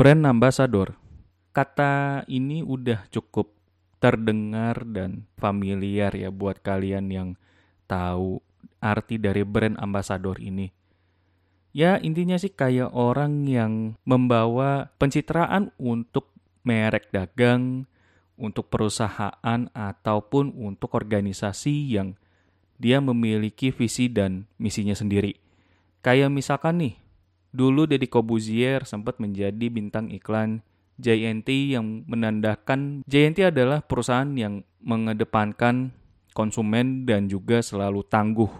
Brand ambassador. Kata ini udah cukup terdengar dan familiar ya buat kalian yang tahu arti dari brand ambassador ini. Ya intinya sih kayak orang yang membawa pencitraan untuk merek dagang, untuk perusahaan ataupun untuk organisasi yang dia memiliki visi dan misinya sendiri. Kayak misalkan nih, dulu Deddy Kobuzier sempat menjadi bintang iklan JNT yang menandakan JNT adalah perusahaan yang mengedepankan konsumen dan juga selalu tangguh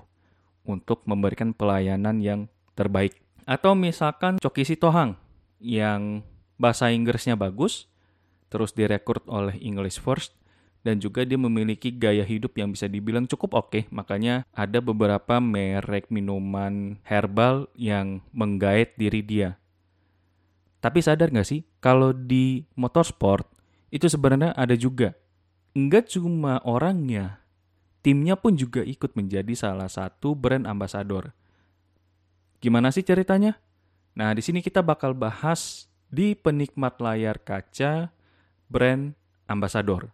untuk memberikan pelayanan yang terbaik. Atau misalkan Coki Sitohang yang bahasa Inggrisnya bagus, terus direkrut oleh English First, dan juga dia memiliki gaya hidup yang bisa dibilang cukup oke. Okay. Makanya ada beberapa merek minuman herbal yang menggait diri dia. Tapi sadar nggak sih, kalau di motorsport itu sebenarnya ada juga. Enggak cuma orangnya, timnya pun juga ikut menjadi salah satu brand ambassador. Gimana sih ceritanya? Nah, di sini kita bakal bahas di penikmat layar kaca brand ambassador.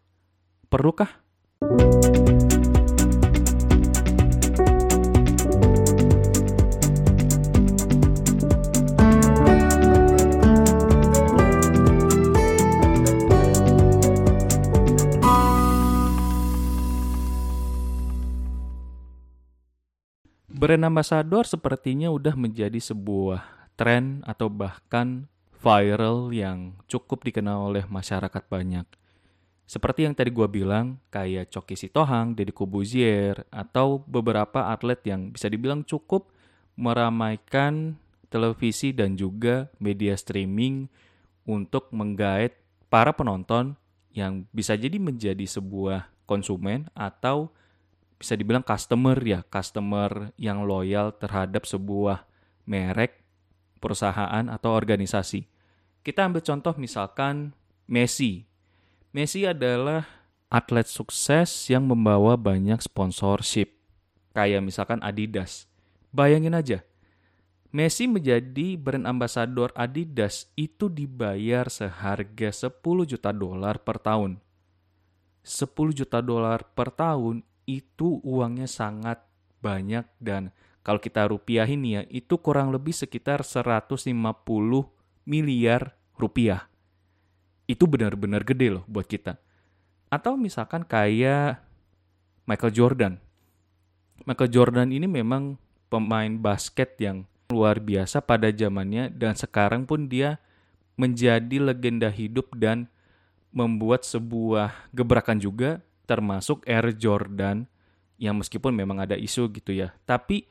Perlukah? Brand ambassador sepertinya udah menjadi sebuah tren atau bahkan viral yang cukup dikenal oleh masyarakat banyak. Seperti yang tadi gue bilang, kayak Coki Sitohang, Deddy Kobuzier, atau beberapa atlet yang bisa dibilang cukup meramaikan televisi dan juga media streaming untuk menggait para penonton yang bisa jadi menjadi sebuah konsumen atau bisa dibilang customer ya, customer yang loyal terhadap sebuah merek, perusahaan atau organisasi. Kita ambil contoh misalkan Messi. Messi adalah atlet sukses yang membawa banyak sponsorship. Kayak misalkan Adidas. Bayangin aja, Messi menjadi brand ambassador Adidas itu dibayar seharga 10 juta dolar per tahun. 10 juta dolar per tahun itu uangnya sangat banyak dan kalau kita rupiahin ya itu kurang lebih sekitar 150 miliar rupiah. Itu benar-benar gede loh buat kita. Atau misalkan kayak Michael Jordan. Michael Jordan ini memang pemain basket yang luar biasa pada zamannya dan sekarang pun dia menjadi legenda hidup dan membuat sebuah gebrakan juga termasuk Air Jordan yang meskipun memang ada isu gitu ya, tapi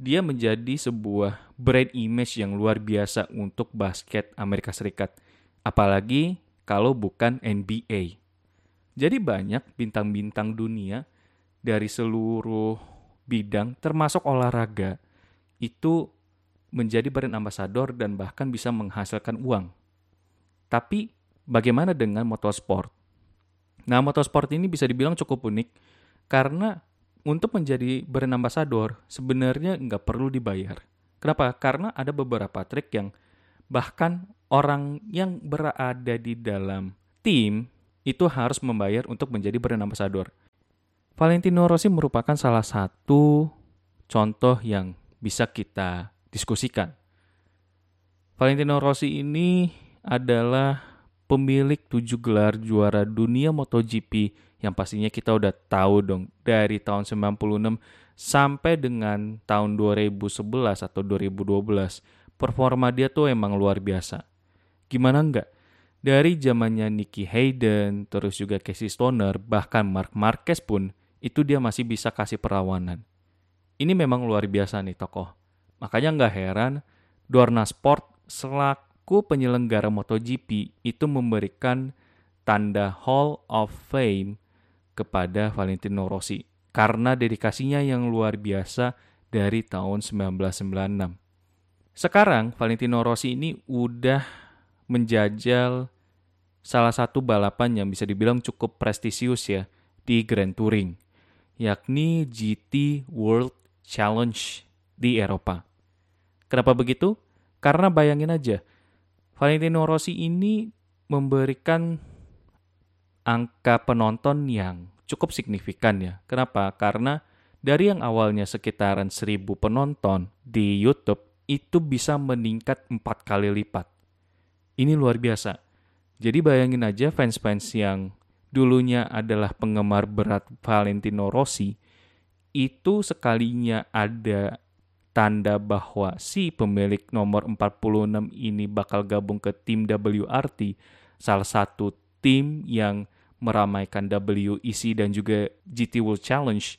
dia menjadi sebuah brand image yang luar biasa untuk basket Amerika Serikat. Apalagi kalau bukan NBA. Jadi banyak bintang-bintang dunia dari seluruh bidang termasuk olahraga itu menjadi brand ambassador dan bahkan bisa menghasilkan uang. Tapi bagaimana dengan motorsport? Nah, motorsport ini bisa dibilang cukup unik karena untuk menjadi brand ambassador sebenarnya nggak perlu dibayar. Kenapa? Karena ada beberapa trik yang bahkan orang yang berada di dalam tim itu harus membayar untuk menjadi brand ambassador. Valentino Rossi merupakan salah satu contoh yang bisa kita diskusikan. Valentino Rossi ini adalah pemilik tujuh gelar juara dunia MotoGP yang pastinya kita udah tahu dong dari tahun 96 sampai dengan tahun 2011 atau 2012 performa dia tuh emang luar biasa. Gimana enggak? Dari zamannya Nicky Hayden, terus juga Casey Stoner, bahkan Mark Marquez pun itu dia masih bisa kasih perlawanan. Ini memang luar biasa nih tokoh. Makanya nggak heran Dorna Sport selaku selaku penyelenggara MotoGP itu memberikan tanda Hall of Fame kepada Valentino Rossi karena dedikasinya yang luar biasa dari tahun 1996. Sekarang Valentino Rossi ini udah menjajal salah satu balapan yang bisa dibilang cukup prestisius ya di Grand Touring, yakni GT World Challenge di Eropa. Kenapa begitu? Karena bayangin aja, Valentino Rossi ini memberikan angka penonton yang cukup signifikan ya. Kenapa? Karena dari yang awalnya sekitaran 1000 penonton di YouTube itu bisa meningkat empat kali lipat. Ini luar biasa. Jadi bayangin aja fans-fans yang dulunya adalah penggemar berat Valentino Rossi, itu sekalinya ada tanda bahwa si pemilik nomor 46 ini bakal gabung ke tim WRT, salah satu tim yang meramaikan WEC dan juga GT World Challenge.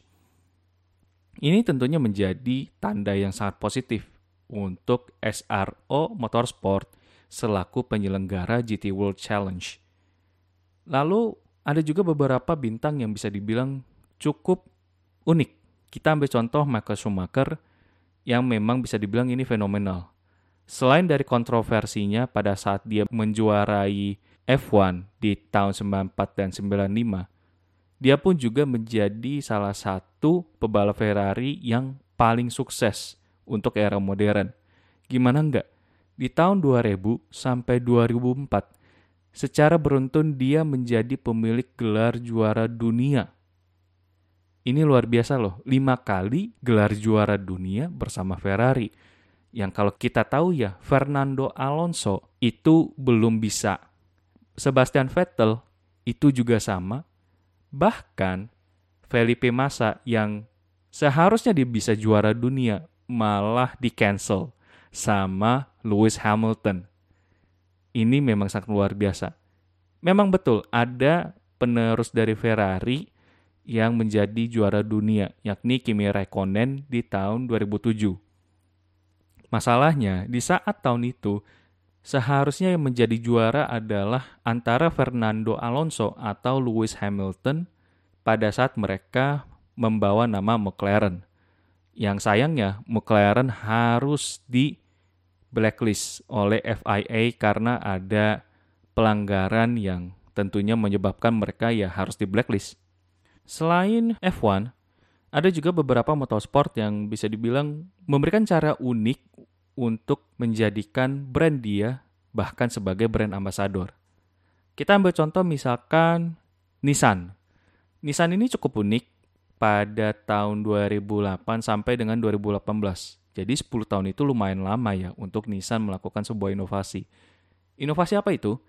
Ini tentunya menjadi tanda yang sangat positif untuk SRO Motorsport selaku penyelenggara GT World Challenge. Lalu ada juga beberapa bintang yang bisa dibilang cukup unik. Kita ambil contoh Michael Schumacher yang memang bisa dibilang ini fenomenal. Selain dari kontroversinya pada saat dia menjuarai F1 di tahun 94 dan 95, dia pun juga menjadi salah satu pebalap Ferrari yang paling sukses untuk era modern. Gimana enggak? Di tahun 2000 sampai 2004, Secara beruntun dia menjadi pemilik gelar juara dunia. Ini luar biasa loh, lima kali gelar juara dunia bersama Ferrari. Yang kalau kita tahu ya, Fernando Alonso itu belum bisa. Sebastian Vettel itu juga sama. Bahkan Felipe Massa yang seharusnya dia bisa juara dunia malah di cancel sama Lewis Hamilton ini memang sangat luar biasa. Memang betul ada penerus dari Ferrari yang menjadi juara dunia, yakni Kimi Raikkonen di tahun 2007. Masalahnya, di saat tahun itu, seharusnya yang menjadi juara adalah antara Fernando Alonso atau Lewis Hamilton pada saat mereka membawa nama McLaren. Yang sayangnya, McLaren harus di blacklist oleh FIA karena ada pelanggaran yang tentunya menyebabkan mereka ya harus di blacklist. Selain F1, ada juga beberapa motorsport yang bisa dibilang memberikan cara unik untuk menjadikan brand dia bahkan sebagai brand ambassador. Kita ambil contoh misalkan Nissan. Nissan ini cukup unik pada tahun 2008 sampai dengan 2018. Jadi 10 tahun itu lumayan lama ya untuk Nissan melakukan sebuah inovasi. Inovasi apa itu?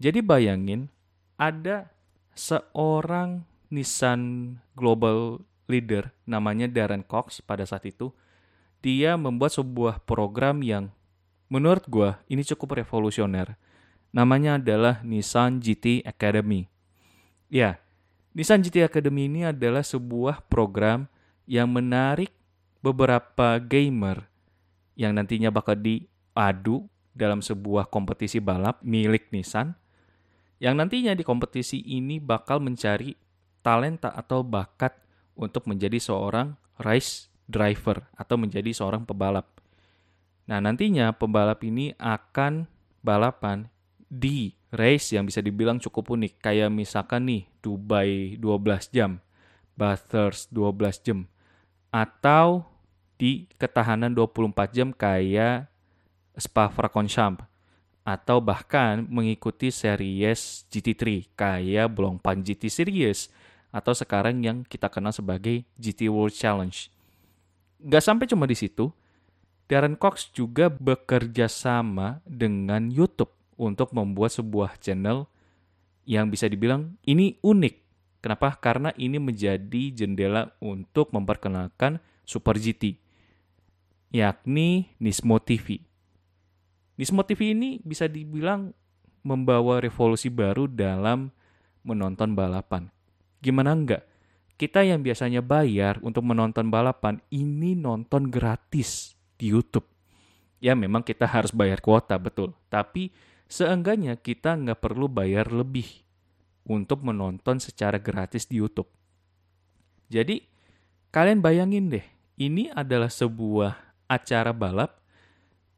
Jadi bayangin ada seorang Nissan Global Leader namanya Darren Cox pada saat itu. Dia membuat sebuah program yang menurut gue ini cukup revolusioner. Namanya adalah Nissan GT Academy. Ya, Nissan GT Academy ini adalah sebuah program yang menarik beberapa gamer yang nantinya bakal diadu dalam sebuah kompetisi balap milik Nissan yang nantinya di kompetisi ini bakal mencari talenta atau bakat untuk menjadi seorang race driver atau menjadi seorang pebalap. Nah, nantinya pebalap ini akan balapan di race yang bisa dibilang cukup unik. Kayak misalkan nih, Dubai 12 jam, Bathurst 12 jam, atau di ketahanan 24 jam kayak Spa-Francorchamps atau bahkan mengikuti series GT3 kayak Blancpain GT Series atau sekarang yang kita kenal sebagai GT World Challenge. Gak sampai cuma di situ, Darren Cox juga bekerja sama dengan YouTube untuk membuat sebuah channel yang bisa dibilang ini unik. Kenapa? Karena ini menjadi jendela untuk memperkenalkan Super GT yakni Nismo TV. Nismo TV ini bisa dibilang membawa revolusi baru dalam menonton balapan. Gimana enggak? Kita yang biasanya bayar untuk menonton balapan, ini nonton gratis di YouTube. Ya memang kita harus bayar kuota, betul. Tapi seenggaknya kita nggak perlu bayar lebih untuk menonton secara gratis di YouTube. Jadi, kalian bayangin deh, ini adalah sebuah acara balap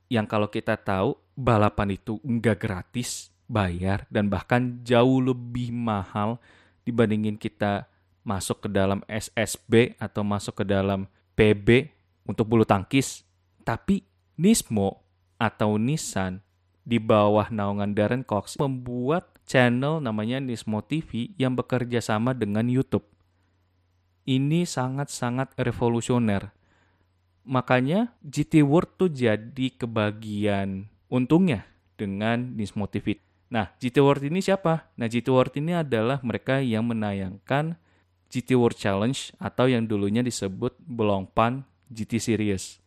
yang kalau kita tahu balapan itu enggak gratis, bayar, dan bahkan jauh lebih mahal dibandingin kita masuk ke dalam SSB atau masuk ke dalam PB untuk bulu tangkis. Tapi Nismo atau Nissan di bawah naungan Darren Cox membuat channel namanya Nismo TV yang bekerja sama dengan YouTube. Ini sangat-sangat revolusioner. Makanya GT World tuh jadi kebagian untungnya dengan Nismo TV. Nah, GT World ini siapa? Nah, GT World ini adalah mereka yang menayangkan GT World Challenge atau yang dulunya disebut Belongpan GT Series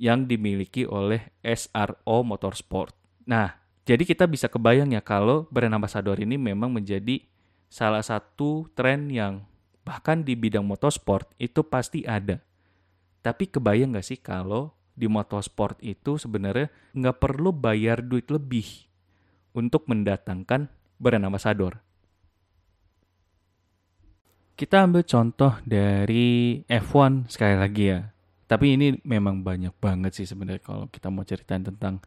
yang dimiliki oleh SRO Motorsport. Nah, jadi kita bisa kebayang ya kalau brand ambassador ini memang menjadi salah satu tren yang bahkan di bidang motorsport itu pasti ada. Tapi kebayang nggak sih kalau di motorsport itu sebenarnya nggak perlu bayar duit lebih untuk mendatangkan brand ambassador. Kita ambil contoh dari F1 sekali lagi ya. Tapi ini memang banyak banget sih sebenarnya kalau kita mau ceritain tentang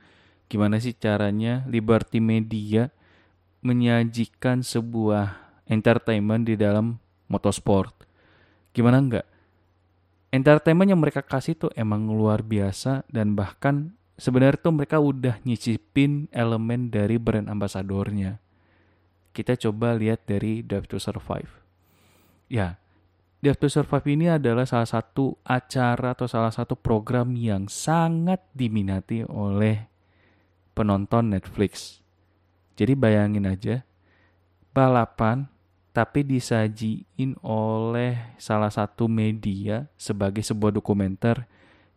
gimana sih caranya Liberty Media menyajikan sebuah entertainment di dalam motorsport. Gimana enggak? Entertainment yang mereka kasih tuh emang luar biasa dan bahkan sebenarnya tuh mereka udah nyicipin elemen dari brand ambasadornya. Kita coba lihat dari Drive to Survive. Ya, Death to Survive ini adalah salah satu acara atau salah satu program yang sangat diminati oleh penonton Netflix. Jadi bayangin aja, balapan tapi disajiin oleh salah satu media sebagai sebuah dokumenter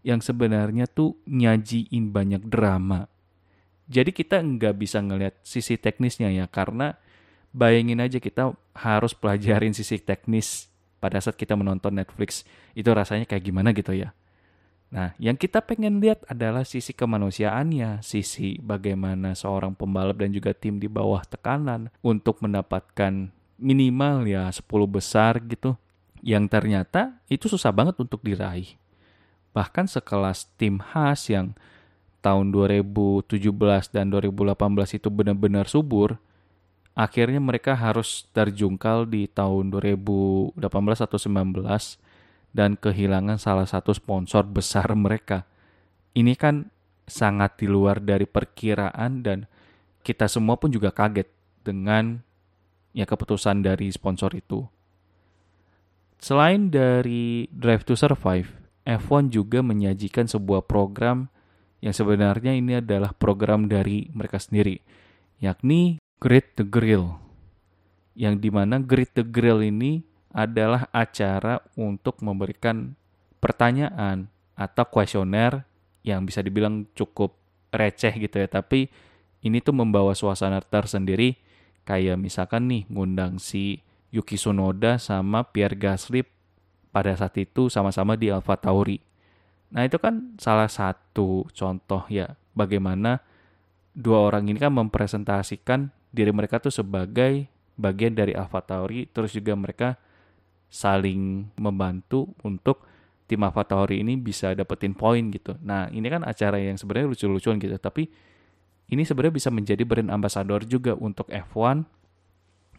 yang sebenarnya tuh nyajiin banyak drama. Jadi kita nggak bisa ngelihat sisi teknisnya ya, karena bayangin aja kita harus pelajarin sisi teknis pada saat kita menonton Netflix itu rasanya kayak gimana gitu ya. Nah, yang kita pengen lihat adalah sisi kemanusiaannya, sisi bagaimana seorang pembalap dan juga tim di bawah tekanan untuk mendapatkan minimal ya 10 besar gitu. Yang ternyata itu susah banget untuk diraih. Bahkan sekelas tim khas yang tahun 2017 dan 2018 itu benar-benar subur, akhirnya mereka harus terjungkal di tahun 2018 atau 19 dan kehilangan salah satu sponsor besar mereka. Ini kan sangat di luar dari perkiraan dan kita semua pun juga kaget dengan ya keputusan dari sponsor itu. Selain dari Drive to Survive, F1 juga menyajikan sebuah program yang sebenarnya ini adalah program dari mereka sendiri, yakni Great the Grill. Yang di mana Great the Grill ini adalah acara untuk memberikan pertanyaan atau kuesioner yang bisa dibilang cukup receh gitu ya. Tapi ini tuh membawa suasana tersendiri kayak misalkan nih ngundang si Yuki Tsunoda sama Pierre Gasly pada saat itu sama-sama di Alpha Tauri. Nah itu kan salah satu contoh ya bagaimana dua orang ini kan mempresentasikan diri mereka tuh sebagai bagian dari Alpha Tauri terus juga mereka saling membantu untuk tim Alpha ini bisa dapetin poin gitu. Nah, ini kan acara yang sebenarnya lucu-lucuan gitu, tapi ini sebenarnya bisa menjadi brand ambassador juga untuk F1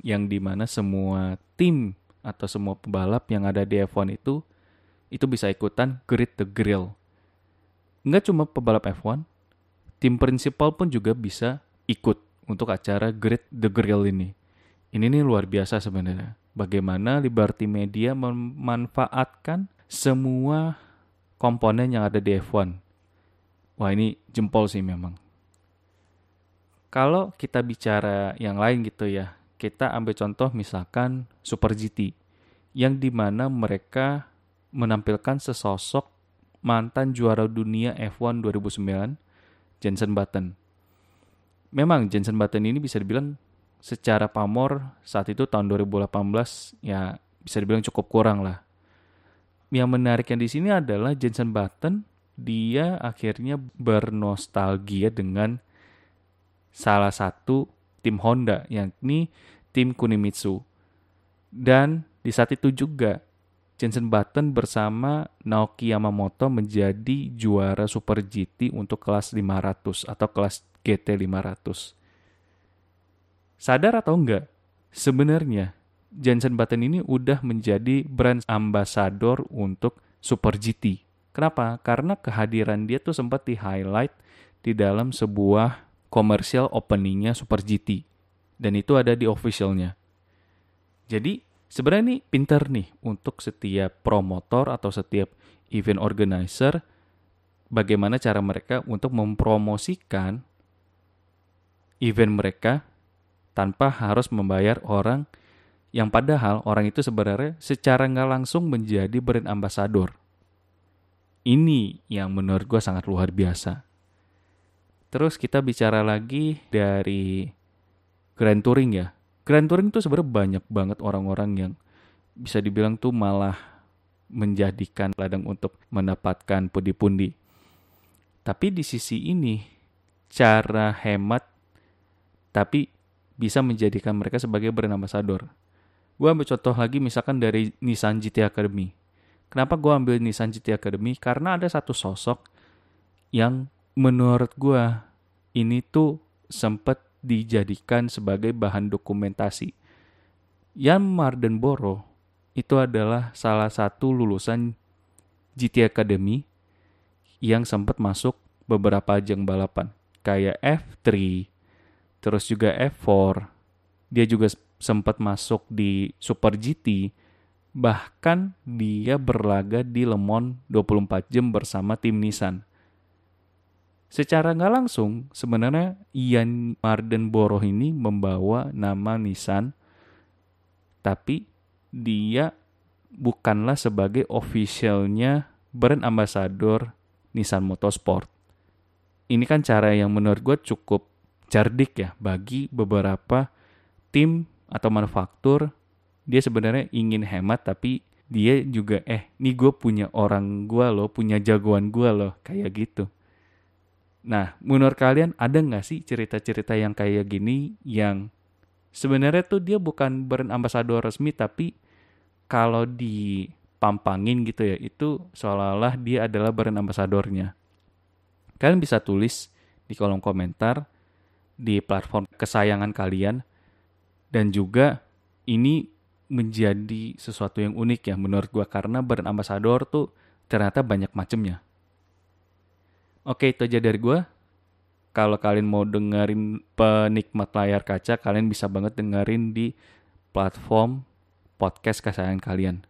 yang di mana semua tim atau semua pembalap yang ada di F1 itu itu bisa ikutan Grid the Grill. Enggak cuma pembalap F1, tim prinsipal pun juga bisa ikut untuk acara Great the Grill ini. Ini nih luar biasa sebenarnya. Bagaimana Liberty Media memanfaatkan semua komponen yang ada di F1. Wah ini jempol sih memang. Kalau kita bicara yang lain gitu ya, kita ambil contoh misalkan Super GT, yang di mana mereka menampilkan sesosok mantan juara dunia F1 2009, Jensen Button memang Jensen Button ini bisa dibilang secara pamor saat itu tahun 2018 ya bisa dibilang cukup kurang lah. Yang menariknya di sini adalah Jensen Button dia akhirnya bernostalgia dengan salah satu tim Honda yakni tim Kunimitsu. Dan di saat itu juga Jensen Button bersama Naoki Yamamoto menjadi juara Super GT untuk kelas 500 atau kelas GT 500. Sadar atau enggak? Sebenarnya Jensen Button ini udah menjadi brand ambassador untuk Super GT. Kenapa? Karena kehadiran dia tuh sempat di highlight di dalam sebuah komersial openingnya Super GT. Dan itu ada di officialnya. Jadi sebenarnya nih pinter nih untuk setiap promotor atau setiap event organizer bagaimana cara mereka untuk mempromosikan event mereka tanpa harus membayar orang yang padahal orang itu sebenarnya secara nggak langsung menjadi brand ambassador. Ini yang menurut gue sangat luar biasa. Terus kita bicara lagi dari Grand Touring ya. Grand Touring tuh sebenarnya banyak banget orang-orang yang bisa dibilang tuh malah menjadikan ladang untuk mendapatkan pundi-pundi. Tapi di sisi ini, cara hemat tapi bisa menjadikan mereka sebagai brand ambassador. Gue ambil contoh lagi misalkan dari Nissan GT Academy. Kenapa gue ambil Nissan GT Academy? Karena ada satu sosok yang menurut gue ini tuh sempat dijadikan sebagai bahan dokumentasi. Jan Mardenborough itu adalah salah satu lulusan GT Academy yang sempat masuk beberapa ajang balapan kayak F3, terus juga F4. Dia juga sempat masuk di Super GT, bahkan dia berlaga di Le Mans 24 jam bersama tim Nissan. Secara nggak langsung, sebenarnya Ian Mardenborough ini membawa nama Nissan, tapi dia bukanlah sebagai officialnya brand ambassador Nissan Motorsport. Ini kan cara yang menurut gue cukup cerdik ya bagi beberapa tim atau manufaktur dia sebenarnya ingin hemat tapi dia juga eh nih gue punya orang gue loh punya jagoan gue loh kayak gitu. Nah menurut kalian ada nggak sih cerita-cerita yang kayak gini yang sebenarnya tuh dia bukan brand ambassador resmi tapi kalau dipampangin gitu ya itu seolah-olah dia adalah brand ambassadornya. Kalian bisa tulis di kolom komentar di platform kesayangan kalian dan juga ini menjadi sesuatu yang unik ya menurut gue karena brand ambassador tuh ternyata banyak macamnya. Oke itu aja dari gue. Kalau kalian mau dengerin penikmat layar kaca, kalian bisa banget dengerin di platform podcast kesayangan kalian.